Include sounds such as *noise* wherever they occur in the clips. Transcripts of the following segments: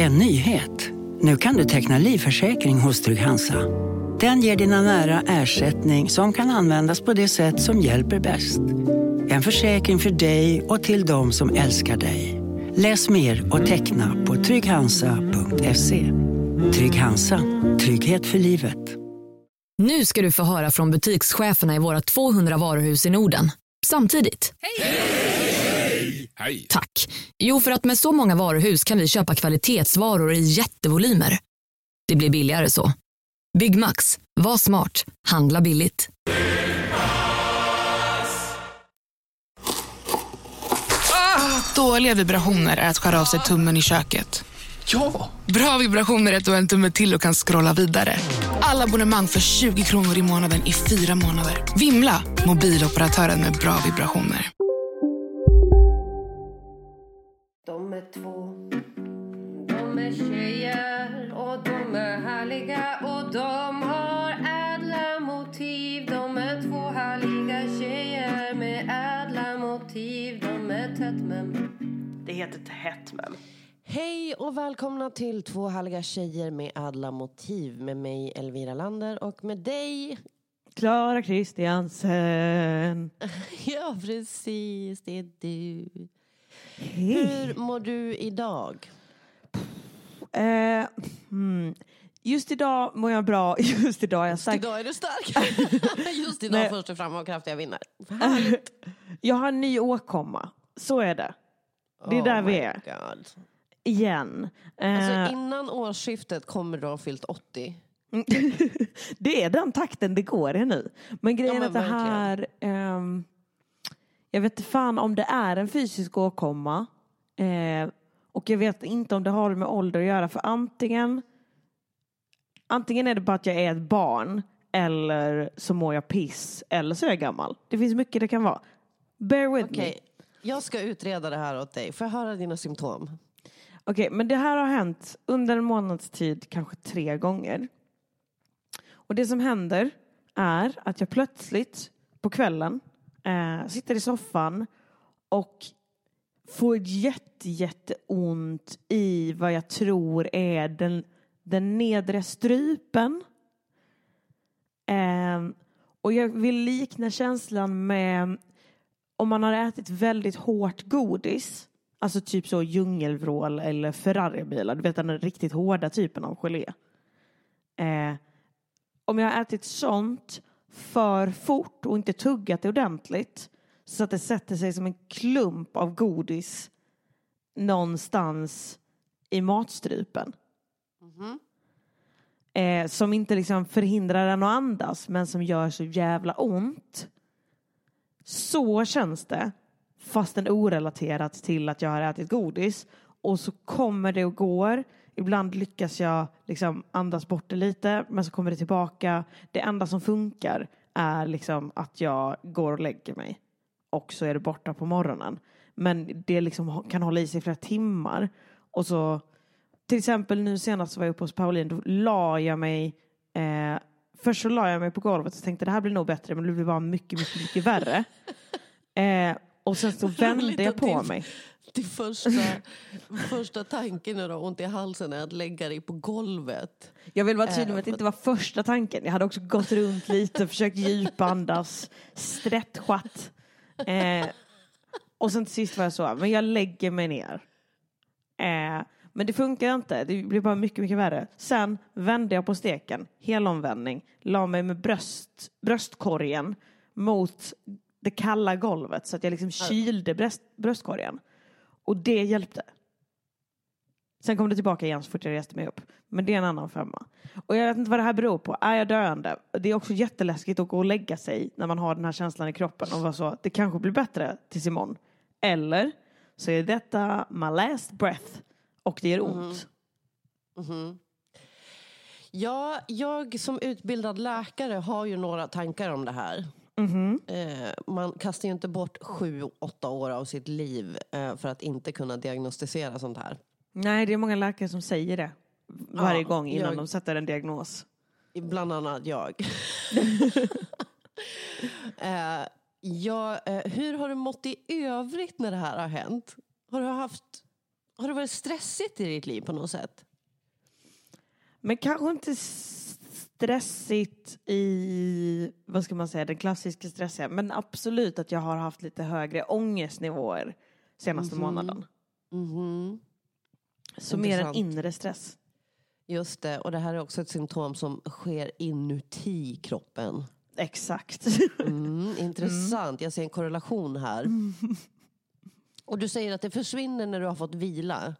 En nyhet. Nu kan du teckna livförsäkring hos Trygg-Hansa. Den ger dina nära ersättning som kan användas på det sätt som hjälper bäst. En försäkring för dig och till de som älskar dig. Läs mer och teckna på trygghansa.se. Trygg Hansa. Trygghet för livet. Nu ska du få höra från butikscheferna i våra 200 varuhus i Norden. Samtidigt. Hej! Tack. Jo, för att med så många varuhus kan vi köpa kvalitetsvaror i jättevolymer. Det blir billigare så. Byggmax. Var smart. Handla billigt. Dåliga vibrationer är att skära av sig tummen i köket. Ja! Bra vibrationer är att du har en tumme till och kan scrolla vidare. Alla abonnemang för 20 kronor i månaden i fyra månader. Vimla! Mobiloperatören med bra vibrationer. De är två, de är tjejer och de är härliga och de har ädla motiv. De är två härliga tjejer med ädla motiv. De är tätt men Det heter Tätt men. Hej och välkomna till två härliga tjejer med ädla motiv med mig Elvira Lander och med dig. Klara Kristiansen. *laughs* Ja precis, det är du. Hej. Hur mår du idag? Eh, hmm. Just idag mår jag bra. *laughs* Just idag är jag stark. Idag är du stark. *laughs* Just idag Nej. först och fram och kraftiga vinnar. Jag har en ny åkomma. Så är det. Det är där Oh vi my är. God. Igen. Eh, Alltså innan årsskiftet kommer du ha fyllt 80. *laughs* det är den takten det går i nu. Men grejen Ja, är men att det här... ehm, jag vet inte fan om det är en fysisk åkomma. Eh, och jag vet inte om det har med ålder att göra. För antingen... Antingen är det bara att jag är ett barn. Eller så mår jag piss. Eller så är jag gammal. Det finns mycket det kan vara. Bear with Okej, me. jag ska utreda det här åt dig. Får jag höra dina symptom? Okej, men det här har hänt under en månads tid, kanske tre gånger. Och det som händer är att jag plötsligt på kvällen eh, sitter i soffan och får jätte, jätteont i vad jag tror är den, den nedre strupen. Eh, och jag vill likna känslan med om man har ätit väldigt hårt godis, alltså typ så djungelvrål eller Ferraribilar, du vet den riktigt hårda typen av gelé. Eh, om jag har ätit sånt för fort och inte tuggat det ordentligt så att det sätter sig som en klump av godis någonstans i matstrupen. Eh, som inte liksom förhindrar en att andas men som gör så jävla ont. Så känns det, fastän orelaterat till att jag har ätit godis. Och så kommer det och går. Ibland lyckas jag liksom andas bort det lite, men så kommer det tillbaka. Det enda som funkar är liksom att jag går och lägger mig. Och så är det borta på morgonen. Men det liksom kan hålla i sig flera timmar. Och så, till exempel nu senast var jag uppe hos Pauline, då la jag mig eh, Först så la jag mig på golvet och tänkte det här blir nog bättre men det blir bara mycket, mycket, mycket värre. *laughs* Eh, och sen så vände jag på mig. Din första, första tanken när du har ont i halsen är att lägga dig på golvet. Jag vill vara tydlig med att det inte var första tanken. Jag hade också gått runt lite, försökt djupandas, stretchat. Eh, och sen till sist var jag så, men jag lägger mig ner. Eh, men det funkar inte, det blir bara mycket, mycket värre. Sen vände jag på steken, helomvändning, la mig med bröst, bröstkorgen mot det kalla golvet så att jag liksom kylde bröst, bröstkorgen. Och det hjälpte. Sen kom det tillbaka igen så fort jag reste mig upp. Men det är en annan femma. Och jag vet inte vad det här beror på. Är jag döende? Det är också jätteläskigt att gå och lägga sig när man har den här känslan i kroppen och vara så, det kanske blir bättre tills imorgon. Eller så är detta my last breath och det gör ont. Ja, jag som utbildad läkare har ju några tankar om det här. Eh, man kastar ju inte bort sju, åtta år av sitt liv eh, för att inte kunna diagnostisera sånt här. Nej, det är många läkare som säger det varje Ja, gång innan jag- de sätter en diagnos. Bland annat jag. *laughs* eh, ja, hur har du mått i övrigt när det här har hänt? Har du haft har det varit stressigt i ditt liv på något sätt? Men kanske inte stressigt i, vad ska man säga, den klassiska stressiga. Men absolut att jag har haft lite högre ångestnivåer senaste månaden. Mhm. Så mer en inre stress. Just det, och det här är också ett symptom som sker inuti kroppen. Exakt. Mm, *laughs* intressant, jag ser en korrelation här. *laughs* Och du säger att det försvinner när du har fått vila.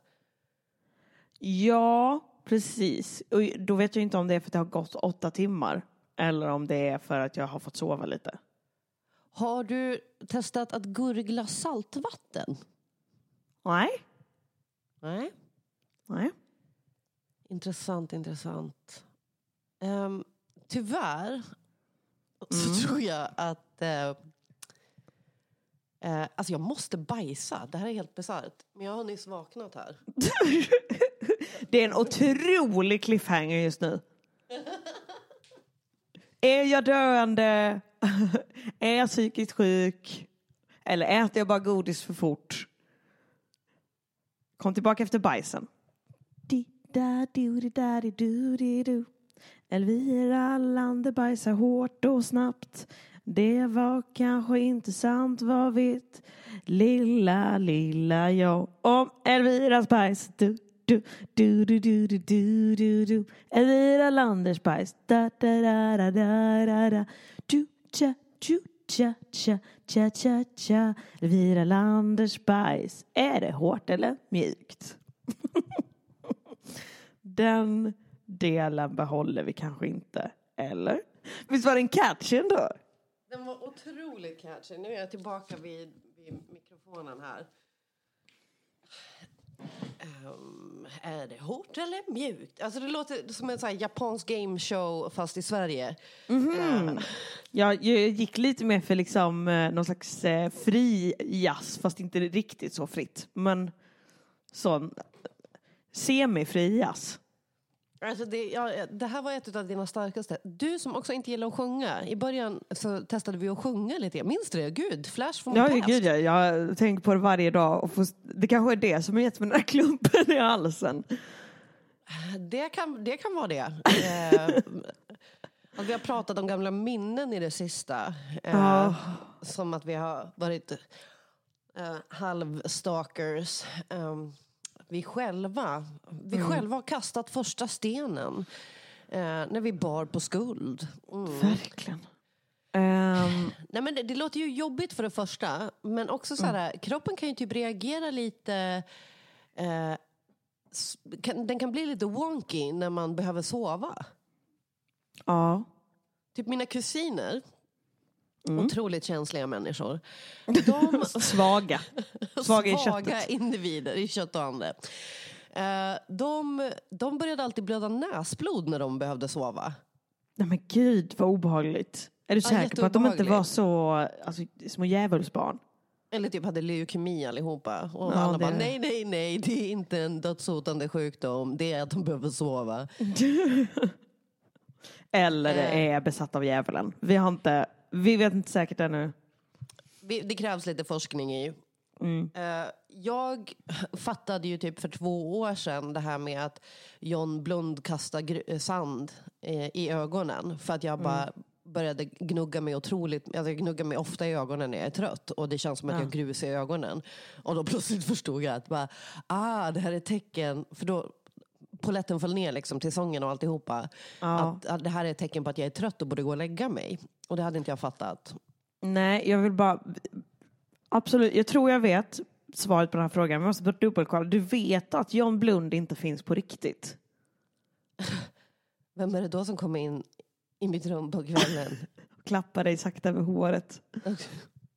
ja, precis. Och då vet jag inte om det är för att det har gått åtta timmar. Eller om det är för att jag har fått sova lite. Har du testat att gurgla saltvatten? Nej. Nej. Nej. Intressant, intressant. Um, tyvärr så tror jag att... eh, eh, alltså jag måste bajsa. Det här är helt bisarrt. Men jag har nyss vaknat här. *laughs* Det är en otrolig cliffhanger just nu. Är jag döende? *laughs* Är jag psykiskt sjuk? Eller äter jag bara godis för fort? Kom tillbaka efter bajsen. Elvira Lander bajsar hårt och snabbt. Det var kanske inte sant, vad vet lilla, lilla jag om Elvira Spice? Du, du, du, du, du, du, du, du, du. Elvira Landers bajs. Da, da, da, da, da, da, da. Du, cha, du, cha, cha, cha, cha, cha. Elvira Landers bajs. Är det hårt eller mjukt? *laughs* Den delen behåller vi kanske inte. Eller? Visst var den catchy ändå? Den var otroligt catchy. Nu är jag tillbaka vid, vid mikrofonen här. Ehm, är det hårt eller mjukt? Alltså det låter som en sån här japansk game show fast i Sverige. Ehm, Jag, jag gick lite mer för liksom eh, någon slags eh, fri jazz fast inte riktigt så fritt. Men sån semi-fri jazz. Alltså det, ja, det här var ett av dina starkaste. Du som också inte gillar att sjunga. I början så testade vi att sjunga lite. Minns du det? Gud, flash from Ja, past. gud, jag, jag tänker på det varje dag. Och får, det kanske är det som har gett mig den här klumpen i halsen. Det kan, det kan vara det. *laughs* Eh, att vi har pratat om gamla minnen i det sista. Ja. Som att vi har varit eh, halvstalkers. Vi själva, vi Mm. själva har kastat första stenen. Eh, när vi bar på skuld. Mm. Verkligen. Ehm, Nej, men det, det låter ju jobbigt för det första. Men också så här, kroppen kan ju typ reagera lite... Eh, kan, den kan bli lite wonky när man behöver sova. ja. Typ mina kusiner, Mm. otroligt känsliga människor. De *laughs* Svaga. Svaga i svaga individer i kött och ande. Eh, de, de började alltid blöda näsblod när de behövde sova. Nej men gud vad obehagligt. Är du säker på att de inte var så alltså, små djävulsbarn? Eller typ hade leukemi allihopa. Och Ja, alla bara, nej, nej, nej, det är inte en dödshotande sjukdom. Det är att de behöver sova. *laughs* Eller Eh. är besatta av djävulen. Vi har inte, vi vet inte säkert ännu. Det krävs lite forskning i. Mm. Eh, Jag fattade ju typ för två år sedan det här med att John Blund kastar eh, sand eh, i ögonen. För att jag bara Mm. började gnugga mig otroligt. Alltså jag gnuggar mig ofta i ögonen när jag är trött. Och det känns som att jag har grus i ögonen. Och då plötsligt förstod jag att bara, ah, det här är tecken. För då poletten föll ner liksom till sången och alltihopa. Ja. Att, att det här är ett tecken på att jag är trött och borde gå och lägga mig. Och det hade inte jag fattat. Nej, jag vill bara... Absolut, jag tror jag vet svaret på den här frågan. Vi måste bara dubbelkolla. Du vet att John Blund inte finns på riktigt? *laughs* Vem är det då som kommer in i mitt rum på kvällen *laughs* Klappa dig sakta över håret.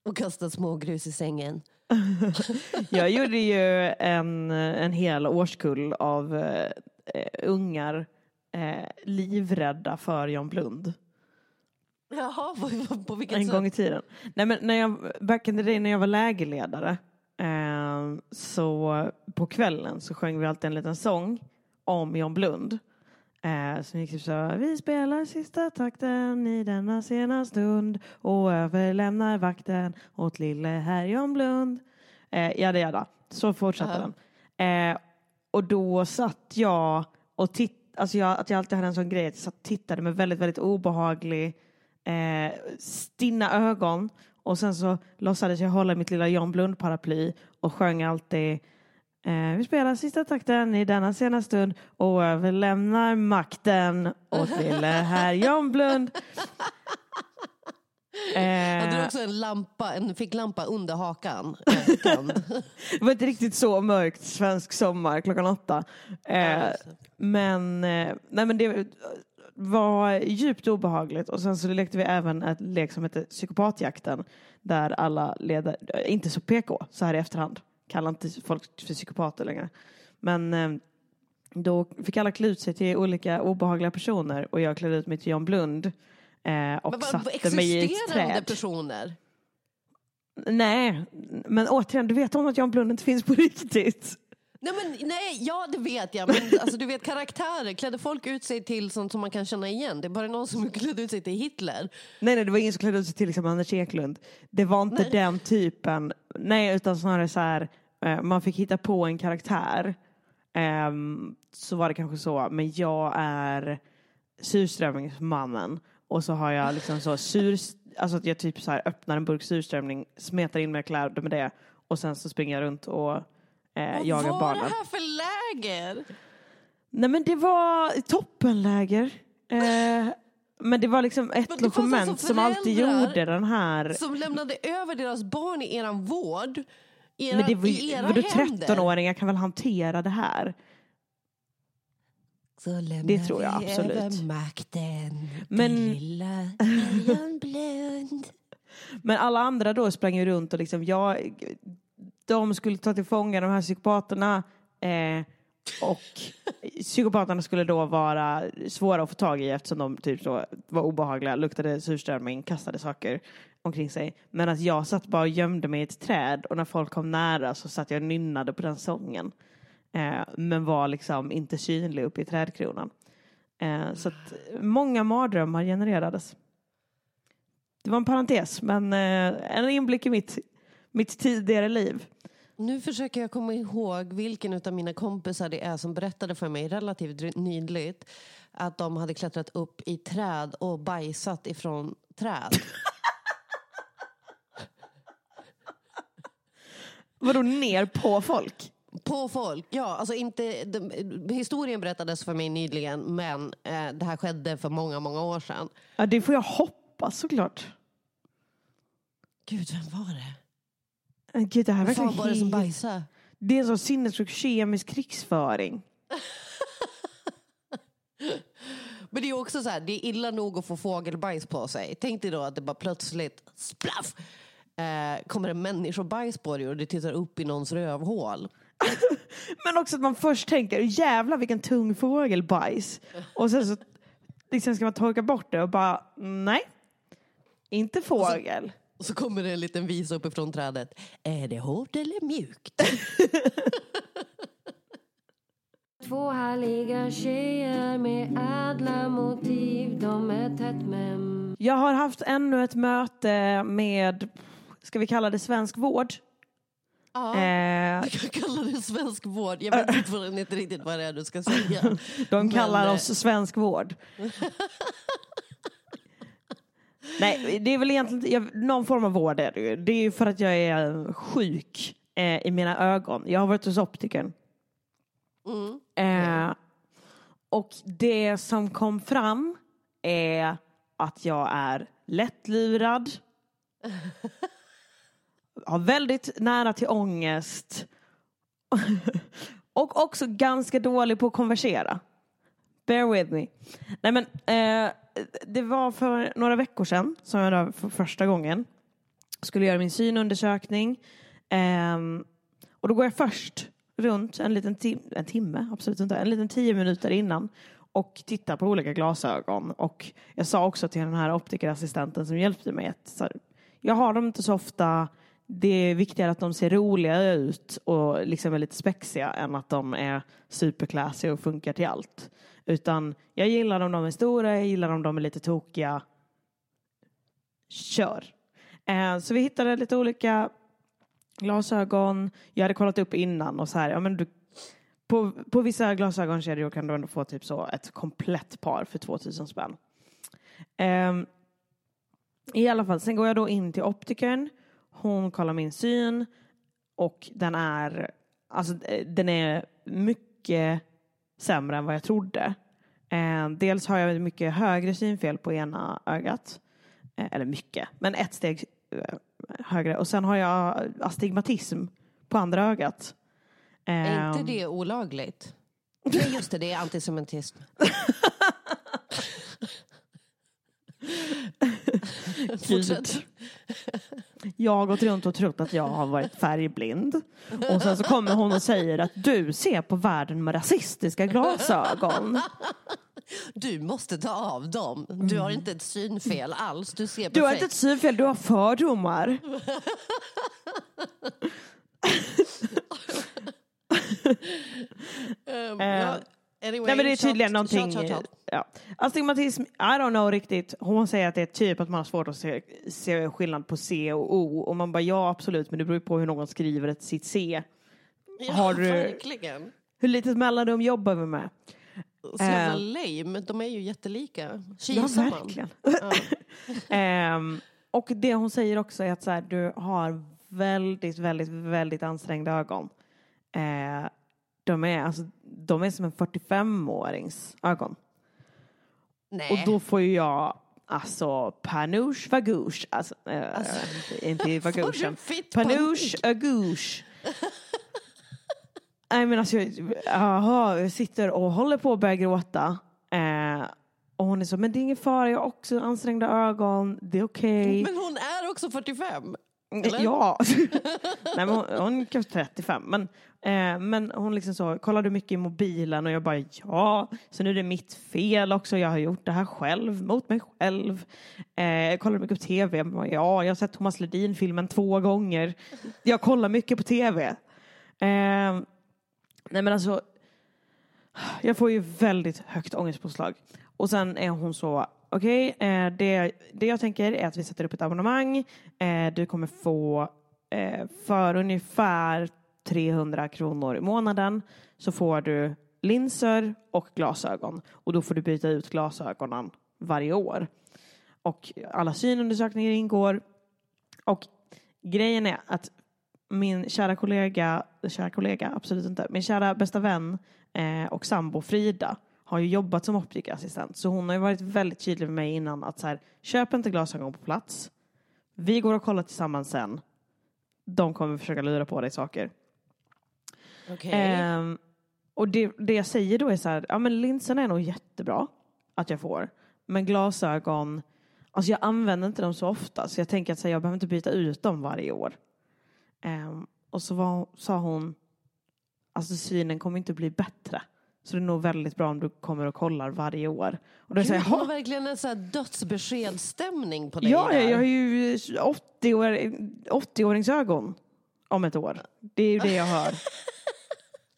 och kastar smågrus i sängen? *laughs* Jag gjorde ju en, en hel årskull av eh, ungar eh, livrädda för John Blund. Jaha, på, på, vilket En sätt? gång i tiden. Nej, men när jag, back in the day när jag var lägerledare eh, så på kvällen så sjöng vi alltid en liten sång om John Blund. Eh, som gick typ så Vi spelar sista takten i denna sena stund och överlämnar vakten åt lille herr John Blund. Eh, jada jada. Så fortsatte Ja. den. Eh, och då satt jag och tittade, alltså jag, att jag alltid hade en sån grej att jag satt och tittade med väldigt, väldigt obehaglig eh, stinna ögon och sen så låtsades jag hålla mitt lilla John Blund-paraply och sjöng alltid eh, Vi spelar sista takten i denna sena stund och överlämnar makten åt lille herr John Blund. Hade du Eh, också en lampa, en ficklampa under hakan? eh, *laughs* det var inte riktigt så mörkt svensk sommar klockan åtta. Eh, men, eh, nej men det var djupt obehagligt och sen så lekte vi även ett lek som heter psykopatjakten där alla leder, eh, inte så PK så här i efterhand, kallar inte folk för psykopater längre. Men eh, då fick alla klä ut sig till olika obehagliga personer och jag klädde ut mig till John Blund eh, och Men vad, satte mig i ett träd. personer? Nej, men återigen, du vet om att John Blund inte finns på riktigt. Nej, men, nej, ja det vet jag. Men alltså, du vet karaktärer. Klädde folk ut sig till sånt som man kan känna igen? Det är bara någon som klädde ut sig till Hitler. Nej, nej, det var ingen som klädde ut sig till liksom Anders Eklund. Det var inte den typen. Nej, utan snarare så här, eh, man fick hitta på en karaktär. Ehm, så var det kanske så, men jag är surströmmingsmannen och så har jag liksom så sur, alltså att jag typ så här öppnar en burk surströmming, smetar in mina kläder med det och sen så springer jag runt och eh, Vad jagar var barnen. det här för läger? Nej men det var toppenläger. Eh, men det var liksom ett logement alltså som alltid gjorde den här. Som lämnade över deras barn i eran vård. I era, Men det var, i era vadå händer. 13-åringar kan väl hantera det här? Det tror jag vi absolut. över makten Men-. Men alla andra då sprang ju runt och liksom, jag, de skulle ta till fånga de här psykopaterna eh, och psykopaterna skulle då vara svåra att få tag i eftersom de typ så var obehagliga, luktade surströmming, kastade saker omkring sig. Men att jag satt bara och gömde mig i ett träd och när folk kom nära så satt jag och nynnade på den sången. Eh, men var liksom inte synlig uppe i trädkronan. Eh, så att många mardrömmar genererades. Det var en parentes, men eh, en inblick i mitt, mitt tidigare liv. Nu försöker jag komma ihåg vilken av mina kompisar det är som berättade för mig relativt nyligt att de hade klättrat upp i träd och bajsat ifrån träd. *laughs* Vadå ner på folk? På folk, ja. Alltså inte, de, historien berättades för mig nyligen men eh, det här skedde för många, många år sedan. Ja, det får jag hoppas såklart. Gud, vem var det? Men Gud, det här är Vem fan var det som bajsade? Det är en sån sinnessjuk kemisk krigsföring. *laughs* Men det är också så här, det är illa nog att få fågelbajs på sig. Tänk dig då att det bara plötsligt, splaff, eh, kommer en människobajs på dig och det tittar upp i någons rövhål. *laughs* Men också att man först tänker, jävlar vilken tung fågelbajs. Och sen så liksom ska man torka bort det och bara, nej. Inte fågel. Och så kommer det en liten visa uppifrån trädet. Är det hårt eller mjukt? *laughs* Två härliga tjejer med ädla motiv De är tätt men Jag har haft ännu ett möte med, ska vi kalla det svensk vård? Ja, Eh, jag kan kalla det svensk vård. Jag vet fortfarande inte riktigt vad det är du ska säga. *laughs* De Men, kallar eh, oss svensk vård. *laughs* Nej, det är väl egentligen jag, någon form av vård är det ju. Det är ju för att jag är sjuk eh, i mina ögon. Jag har varit hos optikern. Mm. Eh, och det som kom fram är att jag är lättlurad. *laughs* har väldigt nära till ångest. *laughs* och också ganska dålig på att konversera. Bear with me. Nej men, eh, det var för några veckor sedan som jag där för första gången skulle göra min synundersökning. Eh, och då går jag först runt en liten tim- en timme, absolut inte, en liten tio minuter innan och tittar på olika glasögon. Och jag sa också till den här optikerassistenten som hjälpte mig att så här, jag har dem inte så ofta. Det är viktigare att de ser roliga ut och liksom är lite spexiga än att de är superclassy och funkar till allt. Utan jag gillar om de är stora, jag gillar om de är lite tokiga. Kör! Eh, så vi hittade lite olika glasögon. Jag hade kollat upp innan och så här, ja men du på, på vissa glasögonkedjor kan du ändå få typ så ett komplett par för 2000 spänn. Ehm, I alla fall, sen går jag då in till optikern. Hon kollar min syn och den är, alltså, eh, den är mycket sämre än vad jag trodde. Eh, dels har jag mycket högre synfel på ena ögat. Eh, eller mycket, men ett steg eh, högre. Och sen har jag astigmatism på andra ögat. Är inte Ehm, det olagligt? *laughs* Nej, just det, det är antisemitism. *laughs* Gud. Jag har gått runt och trott att jag har varit färgblind. Och sen så kommer hon och säger att du ser på världen med rasistiska glasögon. Du måste ta av dem. Du har inte ett synfel alls. Du ser perfekt. Du har inte ett synfel, du har fördomar. *laughs* Ehm, Eh, ja, anyway, Nej men det är tydligen tjat, någonting. tjat, tjat. Ja. Astigmatism, I don't know riktigt. Hon säger att det är typ att man har svårt att se, se skillnad på C och O. Och man bara ja absolut men det beror på hur någon skriver ett sitt C. Ja, Har du- verkligen. Hur litet mellanrum jobbar vi med? Så jävla Eh. lame. De är ju jättelika. Ja Kisar verkligen. Ja. *laughs* Ehm, och det hon säger också är att så här, du har väldigt, väldigt, väldigt ansträngda ögon. Eh, de, är, alltså, de är som en 45-årings ögon. Nej. Och då får ju jag alltså panouche vagouche. Alltså, eh, inte *laughs* Får vagouchen. Panouche agouche. *laughs* Nej men alltså, jaha, jag sitter och håller på att börja gråta. Eh, och hon är så, men det är ingen fara, jag har också ansträngda ögon, det är okej. Men hon är också 45 eller? Ja, *laughs* Nej, men hon, hon är kanske 35. Men, eh, men hon liksom så, kollar du mycket i mobilen? Och jag bara ja. Så nu är det mitt fel också. Jag har gjort det här själv, mot mig själv. Eh, kollar du mycket på tv? Bara, ja, jag har sett Thomas Ledin-filmen två gånger. Jag kollar mycket på tv. Eh, nej men alltså, jag får ju väldigt högt ångestpåslag. Och sen är hon så, okej, eh, det, det jag tänker är att vi sätter upp ett abonnemang. Eh, du kommer få eh, för ungefär 300 kronor i månaden så får du linser och glasögon. Och då får du byta ut glasögonen varje år. Och alla synundersökningar ingår. Och grejen är att min kära kollega, kära kollega, absolut inte, min kära bästa vän eh, och sambo Frida har ju jobbat som optikerassistent. Så hon har ju varit väldigt tydlig med mig innan att så här, köp inte glasögon på plats. Vi går och kollar tillsammans sen. De kommer försöka lura på dig saker. Okej. Ehm, och det, det jag säger då är så här, ja men linserna är nog jättebra att jag får. Men glasögon, alltså jag använder inte dem så ofta så jag tänker att så här, jag behöver inte byta ut dem varje år. Ehm, och så var, sa hon, alltså synen kommer inte bli bättre. Så det är nog väldigt bra om du kommer och kollar varje år. Och då Gud, säger har "Ha, verkligen en sån dödsbeskedsstämning på dig ja, jag, där. jag har ju 80 år, 80-åringsögon om ett år. Det är ju det jag hör.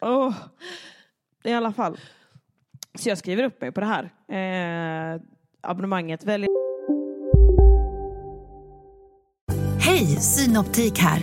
*laughs* Åh, I alla fall. Så jag skriver upp mig på det här. Eh, abonnemanget väljer Hej, Synoptik här.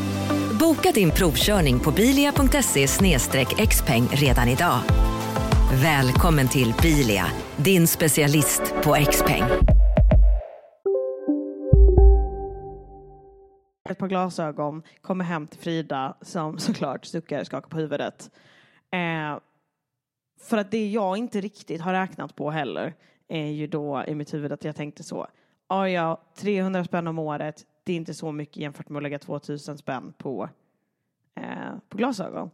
Boka din provkörning på bilia.se xpeng redan idag. Välkommen till Bilia, din specialist på XPeng. ett par glasögon, kommer hem till Frida som såklart suckar, skakar på huvudet. Eh, för att det jag inte riktigt har räknat på heller är ju då i mitt huvud att jag tänkte så. Ah, ja, ja, 300 spänn om året. Det är inte så mycket jämfört med att lägga 2000 spänn på, eh, på glasögon.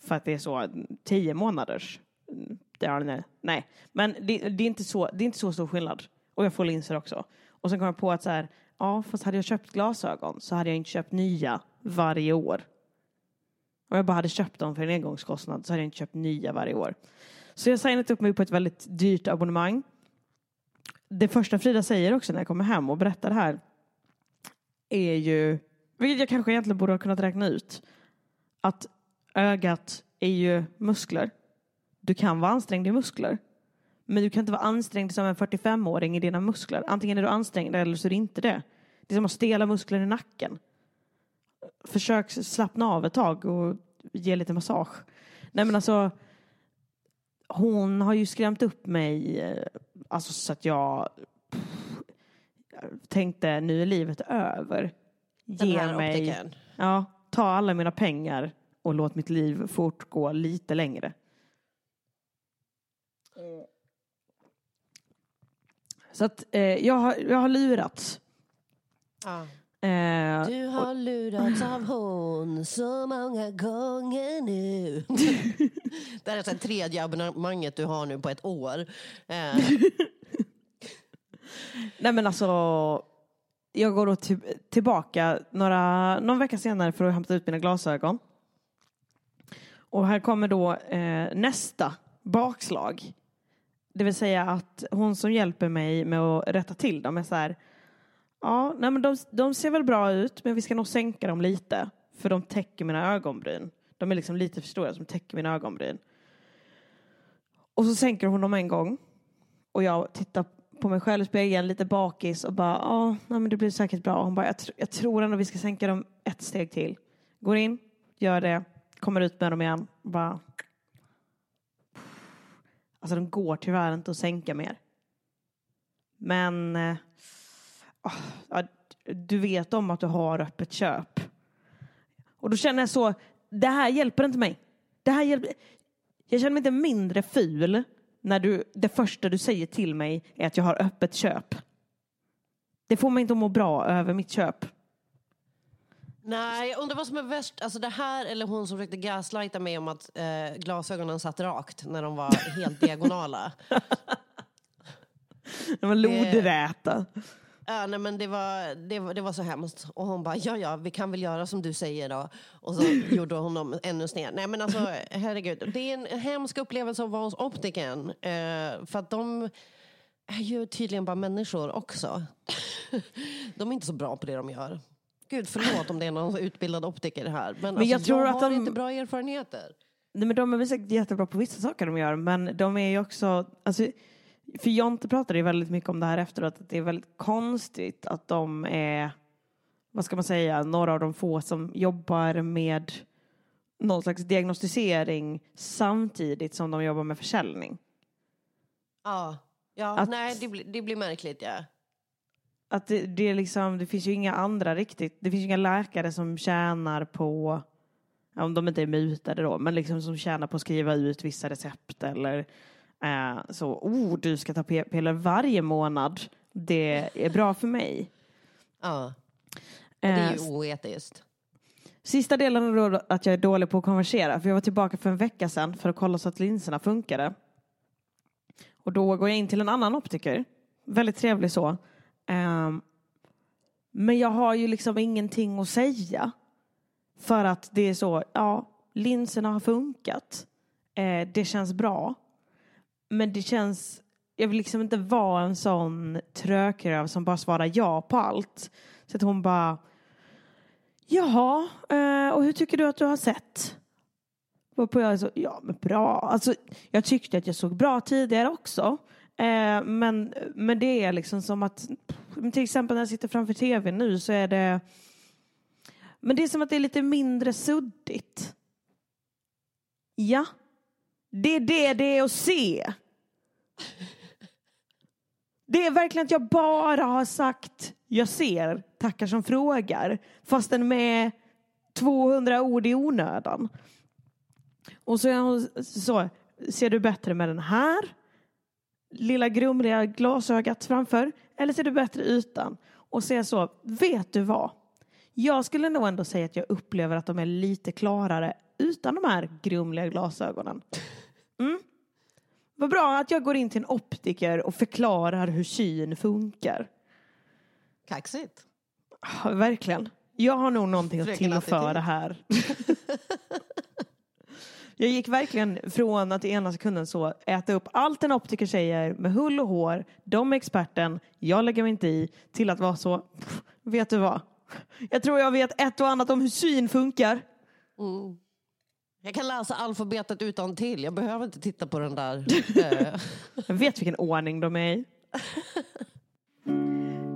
För att det är så tio månaders mm, Det är nej. Men det, det, är inte så, det är inte så stor skillnad. Och jag får linser också. Och sen kom jag på att så här, ja fast hade jag köpt glasögon så hade jag inte köpt nya varje år. Om jag bara hade köpt dem för en engångskostnad så hade jag inte köpt nya varje år. Så jag signat upp mig på ett väldigt dyrt abonnemang. Det första Frida säger också när jag kommer hem och berättar det här är ju, vilket jag kanske egentligen borde ha kunnat räkna ut, att ögat är ju muskler. Du kan vara ansträngd i muskler. Men du kan inte vara ansträngd som en 45-åring i dina muskler. Antingen är du ansträngd eller så är du inte det. Det är som att stela muskler i nacken. Försök slappna av ett tag och ge lite massage. Nej men alltså, hon har ju skrämt upp mig eh, alltså så att jag tänkte nu är livet över. Den Ge här mig, ja, ta alla mina pengar och låt mitt liv fortgå lite längre. Så att eh, jag, har, jag har lurats. Ja. Eh, Du har lurats av *laughs* hon så många gånger nu. *laughs* det här är så här tredje abonnemanget du har nu på ett år. Eh, *laughs* Nej men alltså, jag går då till, tillbaka några, någon vecka senare för att hämta ut mina glasögon. Och här kommer då eh, nästa bakslag. Det vill säga att hon som hjälper mig med att rätta till dem är så här. Ja, nej men de, de ser väl bra ut, men vi ska nog sänka dem lite. För de täcker mina ögonbryn. De är liksom lite för stora som täcker mina ögonbryn. Och så sänker hon dem en gång. Och jag tittar på mig själv i spegeln lite bakis och bara, ja, men det blir säkert bra. Hon bara, jag, tr- jag tror ändå vi ska sänka dem ett steg till. Går in, gör det, kommer ut med dem igen. Bara... Alltså de går tyvärr inte att sänka mer. Men eh, ah, du vet om att du har öppet köp. Och då känner jag så, det här hjälper inte mig. Det här hjälper, jag känner mig inte mindre ful när du, det första du säger till mig är att jag har öppet köp. Det får mig inte att må bra över mitt köp. nej, jag undrar vad som är värst. Alltså det här eller hon som försökte gaslighta mig om att eh, glasögonen satt rakt när de var helt *laughs* diagonala. De var lodräta. Ja, nej, men det, var, det, var, det var så hemskt. Och hon bara, ja ja, vi kan väl göra som du säger då. Och så *clears throat* gjorde hon dem ännu sned. Nej men alltså, herregud. Det är en hemsk upplevelse att vara hos optikern. Eh, för att de är ju tydligen bara människor också. de är inte så bra på det de gör. Gud, förlåt om det är någon utbildad optiker här. Men, Men jag alltså, tror jag att har de- inte bra erfarenheter. Nej, men de är väl säkert jättebra på vissa saker de gör, men de är ju också... Alltså, för Jonte pratade ju väldigt mycket om det här efteråt, att det är väldigt konstigt att de är, vad ska man säga, några av de få som jobbar med någon slags diagnostisering samtidigt som de jobbar med försäljning. Ja, ja Att- nej det, blir- det blir märkligt ja. Att det, det, är liksom, det finns ju inga andra riktigt, det finns ju inga läkare som tjänar på, om de inte är mutade då, men liksom som tjänar på att skriva ut vissa recept eller eh, så, oh du ska ta p-piller varje månad, det är bra för mig. ja. Det är Eh, ju oetiskt. Sista delen är då att jag är dålig på att konversera, för jag var tillbaka för en vecka sedan för att kolla så att linserna funkade. Och då går jag in till en annan optiker, väldigt trevlig så. Ehm, men jag har ju liksom ingenting att säga. För att det är så, ja, linserna har funkat. Eh, det känns bra. Men det känns, jag vill liksom inte vara en sån trökröv som bara svarar ja på allt. Så att hon bara, Jaha, eh, och hur tycker du att du har sett? Varpå jag så, ja men bra. Alltså, jag tyckte att jag såg bra tidigare också. Eh, men, men det är liksom som att, till exempel när jag sitter framför tv nu så är det, men det är som att det är lite mindre suddigt. Ja, det är det det är att se. Det är verkligen att jag bara har sagt jag ser, tackar som frågar, fastän med 200 ord i onödan. Och så är hon så, ser du bättre med den här lilla grumliga glasögat framför eller ser du bättre utan? Och säga så, vet du vad? Jag skulle nog ändå säga att jag upplever att de är lite klarare utan de här grumliga glasögonen. Mm. Vad bra att jag går in till en optiker och förklarar hur syn funkar. Kaxigt. Ja, verkligen. Jag har nog någonting att tillföra här. *laughs* jag gick verkligen från att i ena sekunden så äta upp allt en optiker säger med hull och hår, de är experten, jag lägger mig inte i, till att vara så, "Pff, vet du vad? Jag tror jag vet ett och annat om hur syn funkar. Mm. Jag kan läsa alfabetet utan till. Jag behöver inte titta på den där. *laughs* eh, Jag vet vilken ordning de är i. *laughs*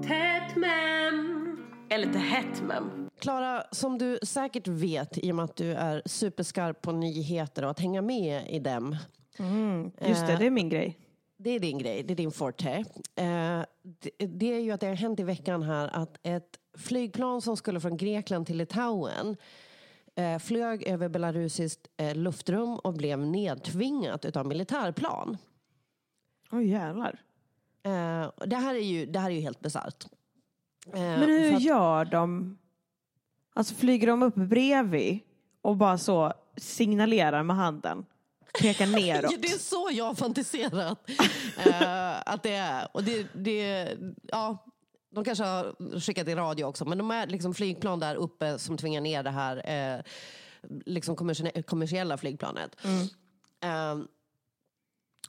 Tätt mem. Eller lite hett mem. Klara, som du säkert vet i och med att du är superskarp på nyheter och att hänga med i dem. Just det, Eh, det är min grej. Det är din grej, det är din forte. Eh, det, det är ju att det har hänt i veckan här att ett flygplan som skulle från Grekland till Litauen eh, flög över belarusiskt eh, luftrum och blev nedtvingat utav militärplan. Oj jävlar. Eh, det, här är ju, det här är ju helt bisarrt. Eh, Men hur att- gör de? Alltså flyger de upp bredvid och bara så signalerar med handen? Pekar *laughs* neråt? Det är så jag har fantiserat *laughs* eh, att det är. Och det, det, ja, de kanske har skickat i radio också, men de är liksom flygplan där uppe som tvingar ner det här eh, liksom kommersie- kommersiella flygplanet. Eh,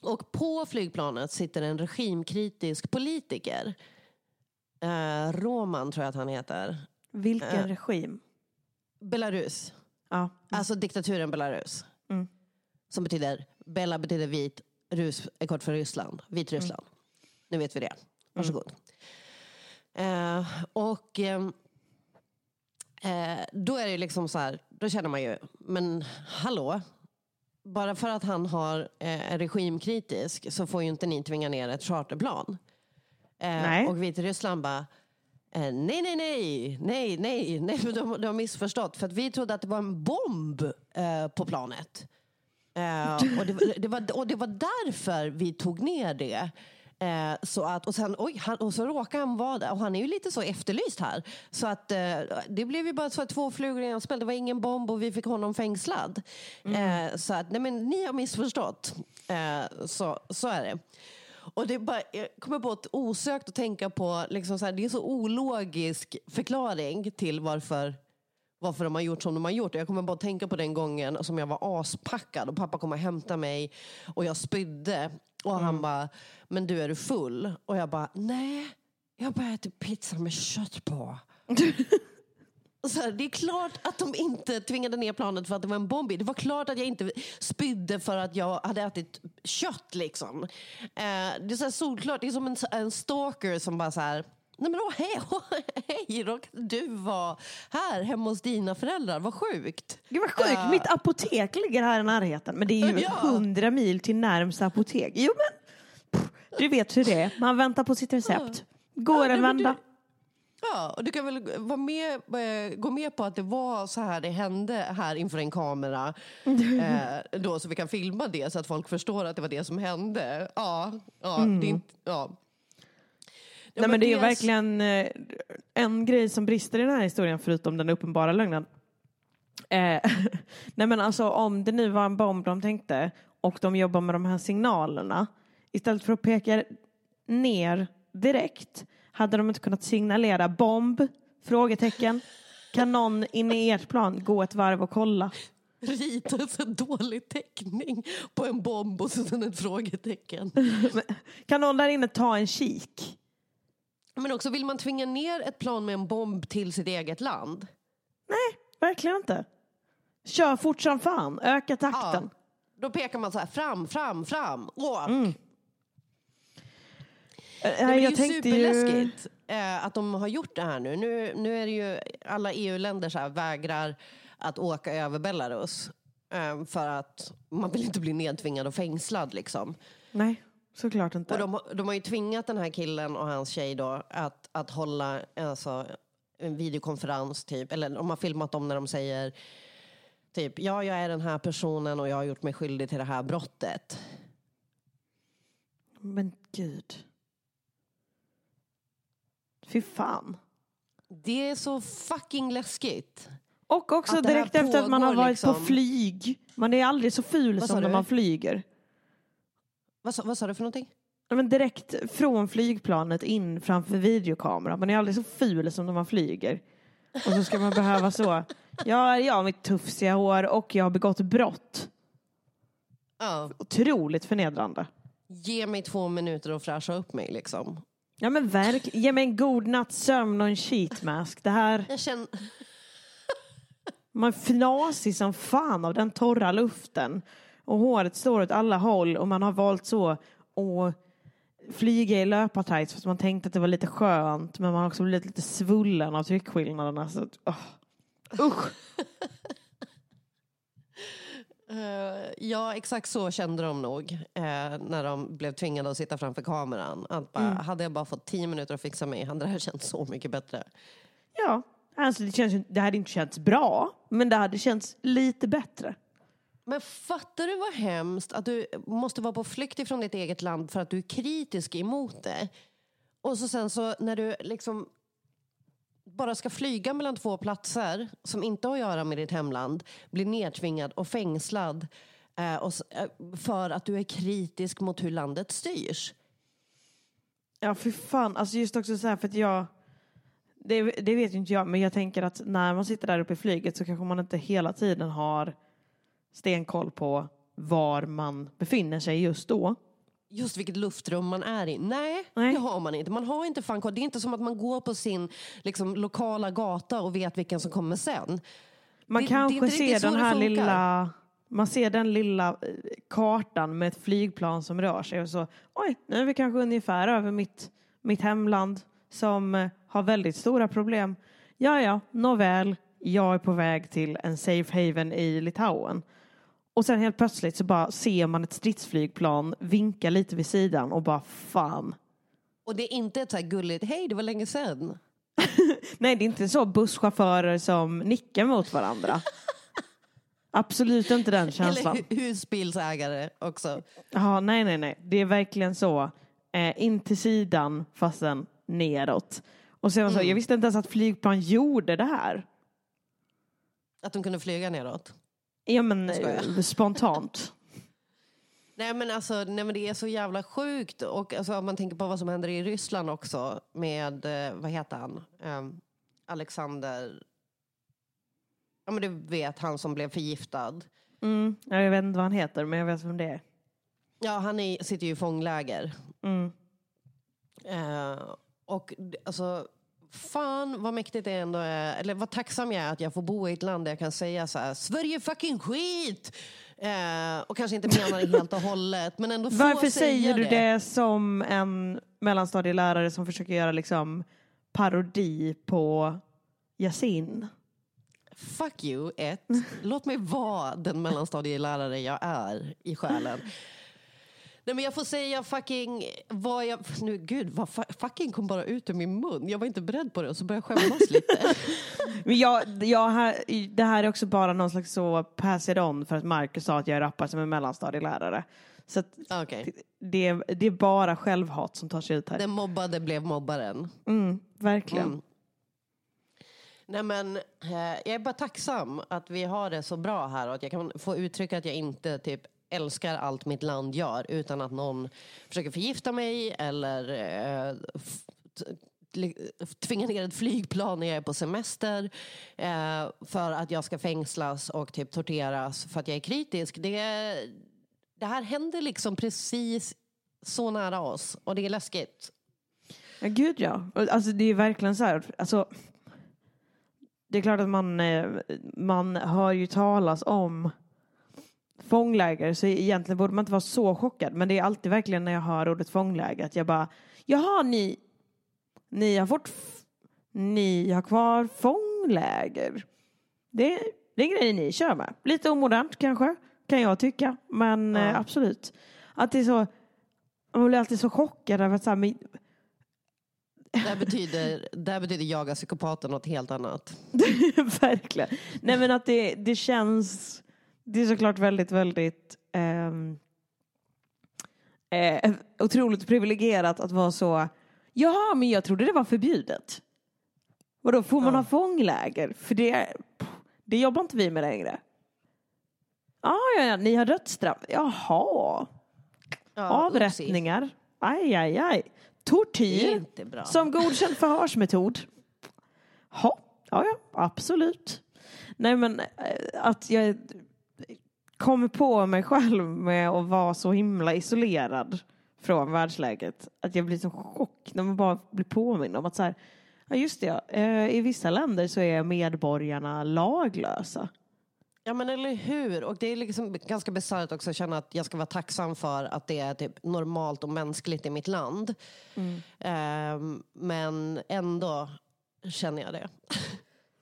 och på flygplanet sitter en regimkritisk politiker. Eh, Roman tror jag att han heter. Vilken Eh. regim? Belarus. Ja. Alltså diktaturen Belarus. Mm. Som betyder, Bela betyder vit, Rus är kort för Ryssland, Vitryssland. Nu vet vi det. Varsågod. Eh, och ehm, eh, då är det liksom så här, då känner man ju, men hallå? Bara för att han har, eh, regimkritisk så får ju inte ni tvinga ner ett charterplan. Eh. Och Vitryssland bara, Eh, nej, nej, nej, nej, nej, nej, de, de har missförstått. För att vi trodde att det var en bomb eh, på planet. Eh, och, det, det var, och det var därför vi tog ner det. Eh, så att, och, sen, oj, han, och så råkar han vara där. Och han är ju lite så efterlyst här. Så att eh, det blev ju bara så att två flugor i en smäll. Det var ingen bomb och vi fick honom fängslad. Eh, så att, nej men ni har missförstått. Eh, så, så är det. Och det bara, jag kommer på ett osökt att tänka på, liksom så här, det är så ologisk förklaring till varför, varför de har gjort som de har gjort. Jag kommer bara att tänka på den gången som jag var aspackad och pappa kom och hämtade mig och jag spydde. Och han bara, men du är du full? Och jag bara, nej, jag bara äter pizza med kött på. *laughs* Så här, det är klart att de inte tvingade ner planet för att det var en bomb. Det var klart att jag inte spydde för att jag hade ätit kött. Liksom. Eh, det är så här solklart. Det är som en, en stalker som bara så här... Nej men åh, hej, åh, *laughs* hej, råkade du vara här hemma hos dina föräldrar? Vad sjukt. Gud vad sjukt, Eh, mitt apotek ligger här i närheten men det är ju *laughs* Ja. hundra mil till närmsta apotek. Jo men, pff, du vet hur det är, man väntar på sitt recept. Går nej, en vända. Ja, och du kan väl vara med, eh, gå med på att det var så här det hände här inför en kamera. *laughs* Eh, då, så vi kan filma det så att folk förstår att det var det som hände. Ja, ja, det är inte, ja. Ja, Nej men det är verkligen eh, en grej som brister i den här historien förutom den uppenbara lögnen. Eh, *laughs* nej men alltså om det nu var en bomb de tänkte och de jobbar med de här signalerna istället för att peka ner direkt hade de inte kunnat signalera bomb? Frågetecken. Kan någon inne i ert plan gå ett varv och kolla? Rita så dålig teckning på en bomb och sen ett frågetecken. *laughs* Kan någon där inne ta en kik? Men också, vill man tvinga ner ett plan med en bomb till sitt eget land? Verkligen inte. Kör fort som fan, öka takten. Ja, då pekar man så här, fram, fram, fram, åk. Mm. Eh, Nej, det är ju tänkte ju... superläskigt eh, att de har gjort det här nu. Nu, nu är det ju alla EU-länder så här, vägrar att åka över Belarus. Eh, för att man vill inte bli nedtvingad och fängslad liksom. Nej, såklart inte. Och de, har- de har ju tvingat den här killen och hans tjej då att, att hålla alltså, en videokonferens typ. Eller de har filmat dem när de säger typ ja, jag är den här personen och jag har gjort mig skyldig till det här brottet. Men gud. Fy fan. Det är så fucking läskigt. Och också direkt efter att man har varit på liksom. flyg. Man är aldrig så ful Vad som när man flyger. Vad sa, vad sa du för någonting? Ja, men direkt från flygplanet in framför videokameran. Man är aldrig så ful som när man flyger. Och så ska man behöva så. Ja, jag har mitt tufsiga hår och jag har begått brott. Ja. Otroligt förnedrande. Ge mig två minuter att fräscha upp mig liksom. Ja men verk, ge mig en god natts sömn och en sheetmask. Det här, Jag känner... man fnasig som fan av den torra luften. Och håret står åt alla håll och man har valt så att flyga i löpartights för att man tänkte att det var lite skönt men man har också blivit lite svullen av tryckskillnaderna. Så, att, åh. Usch! *laughs* Eh, ja, exakt så kände de nog eh, när de blev tvingade att sitta framför kameran. Att bara, Mm. Hade jag bara fått tio minuter att fixa mig hade det här känts så mycket bättre. Ja, alltså det, känns, det hade inte känts bra men det hade känts lite bättre. Men fattar du vad hemskt att du måste vara på flykt ifrån ditt eget land för att du är kritisk emot det? Och så sen så när du liksom bara ska flyga mellan två platser som inte har att göra med ditt hemland, blir nedtvingad och fängslad eh, och, eh, för att du är kritisk mot hur landet styrs. Ja, för fan. Alltså just också så här för att jag... Det, det vet ju inte jag, men jag tänker att när man sitter där uppe i flyget så kanske man inte hela tiden har stenkoll på var man befinner sig just då. Just vilket luftrum man är i. Nej, Nej. det har man inte. Man har inte fan. Det är inte som att man går på sin liksom, lokala gata och vet vilken som kommer sen. Man Det- det kanske inte riktigt ser den det här lilla... Man ser den lilla eh, kartan med ett flygplan som rör sig och så oj, nu är vi kanske ungefär över mitt, mitt hemland som eh, har väldigt stora problem. Ja, ja, nåväl, jag är på väg till en safe haven i Litauen. Och sen helt plötsligt så bara ser man ett stridsflygplan vinka lite vid sidan och bara fan. Och det är inte ett så här gulligt, hej det var länge sedan. *laughs* Nej, det är inte så busschaufförer som nickar mot varandra. *laughs* Absolut inte den känslan. Eller hu- husbilsägare också. Ja, nej, nej, nej. Det är verkligen så. Eh, in till sidan fastän neråt. Och sen så, Mm. jag visste inte ens att flygplan gjorde det här. Att de kunde flyga neråt. Ja, men eh, spontant. *laughs* Nej men alltså, nej, men det är så jävla sjukt. Och alltså, om man tänker på vad som händer i Ryssland också med, eh, vad heter han? Ehm, Alexander... Ja men du vet han som blev förgiftad. Mm. Ja, Jag vet inte vad han heter, men jag vet vem det är. Ja han är, sitter ju i fångläger. Mm. Eh, och alltså, fan vad mäktigt det ändå är, eller vad tacksam jag är att jag får bo i ett land där jag kan säga så här, Sverige fucking skit! Eh, och kanske inte menar det helt och hållet, men ändå Varför säger du det som en mellanstadielärare som försöker göra liksom parodi på Yasin? Fuck you, ett. Låt mig vara den mellanstadielärare jag är i själen. Nej men jag får säga fucking vad jag... Nu gud, vad fu- fucking kom bara ut ur min mun. Jag var inte beredd på det och så började jag skämmas lite. *laughs* Men jag, jag, här, det här är också bara någon slags så pass it on för att Marcus sa att jag är rappare som en mellanstadielärare. Så att Okej. det, är- det är bara självhat som tar sig ut här. Den mobbade blev mobbaren. Mm, verkligen. Mm. Nej men, eh, jag är bara tacksam att vi har det så bra här och att jag kan få uttrycka att jag inte typ älskar allt mitt land gör utan att någon försöker förgifta mig eller eh, tvinga ner ett flygplan när jag är på semester eh, för att jag ska fängslas och typ torteras för att jag är kritisk. Det, det här händer liksom precis så nära oss och det är läskigt. Ja, gud ja. Alltså, det är verkligen så här. Alltså, det är klart att man, eh, man hör ju talas om fångläger så egentligen borde man inte vara så chockad. Men det är alltid verkligen när jag hör ordet fångläger att jag bara Jaha, ni, ni har fått ni har kvar fångläger. Det, det är en grej ni kör med. Lite omodernt kanske, kan jag tycka. Men Ja. eh, absolut. Att det är så, man blir alltid så chockad över att så här, men, Där betyder, där betyder jaga psykopaten något helt annat. *laughs* Verkligen. Nej men att det, det känns, det är såklart väldigt, väldigt ehm, eh, otroligt privilegierat att vara så, jaha men jag trodde det var förbjudet. Vadå, får man Ja. ha fångläger? För det, det jobbar inte vi med längre. Ah, ja, ja, ni har dödsstraff. Jaha. Ja, avrättningar, aj, aj, aj. Är Tortyr inte bra. som godkänd förhörsmetod. Ha, ja, ja, absolut. Nej, men eh, att jag kommer på mig själv med att vara så himla isolerad från världsläget. Att jag blir så chock när man bara blir påmind om att så här, ja just det, ja, eh, i vissa länder så är medborgarna laglösa. Ja men eller hur. Och det är liksom ganska bisarrt också att känna att jag ska vara tacksam för att det är typ normalt och mänskligt i mitt land. Ehm, men ändå känner jag det.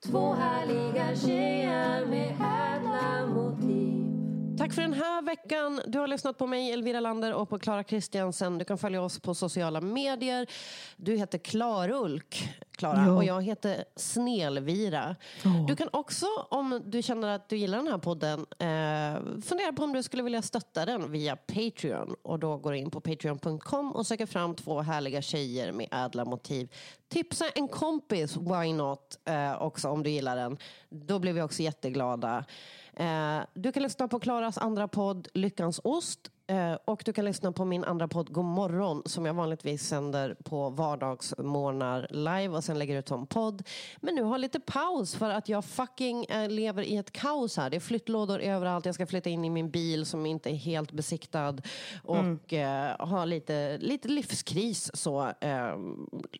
Två härliga tjejer med ädla motiv Tack för den här veckan. Du har lyssnat på mig, Elvira Lander och på Klara Kristiansen. Du kan följa oss på sociala medier. Du heter Klarulk, Klara, Ja. och jag heter Snelvira. Du kan också, om du känner att du gillar den här podden, eh, fundera på om du skulle vilja stötta den via Patreon. Och då går du in på patreon.com och söker fram två härliga tjejer med ädla motiv. Tipsa en kompis, why not, eh, också om du gillar den. Då blir vi också jätteglada. Eh, du kan lyssna på Klaras andra podd Lyckans ost. Eh, och du kan lyssna på min andra podd God morgon som jag vanligtvis sänder på vardagsmorgnar live och sen lägger ut som podd. Men nu har jag lite paus för att jag fucking eh, lever i ett kaos här. Det är flyttlådor överallt. Jag ska flytta in i min bil som inte är helt besiktad och eh, har lite, lite livskris. Så, eh,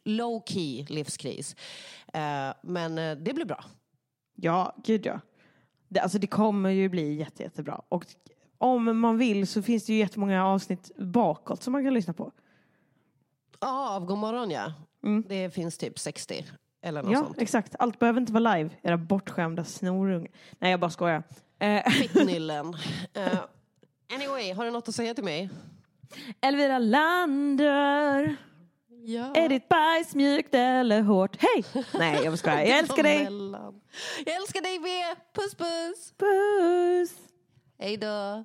low key livskris. Eh, men eh, det blir bra. Ja, gud ja. Det, alltså det kommer ju bli jätte, jättebra. Och om man vill så finns det ju jättemånga avsnitt bakåt som man kan lyssna på. Ja, av God morgon ja. Det finns typ 60 eller något Ja, sånt. exakt. Allt behöver inte vara live, era bortskämda snorungar. Nej, jag bara skojar. Eh, *laughs* Fittnyllen. Eh, anyway, har du något att säga till mig? Elvira Lander. Ja. Är ditt bajs mjukt eller hårt? Hej! Nej, jag skojar. *laughs* Jag älskar dig. Jag älskar dig med. Puss puss. Puss! Hej då.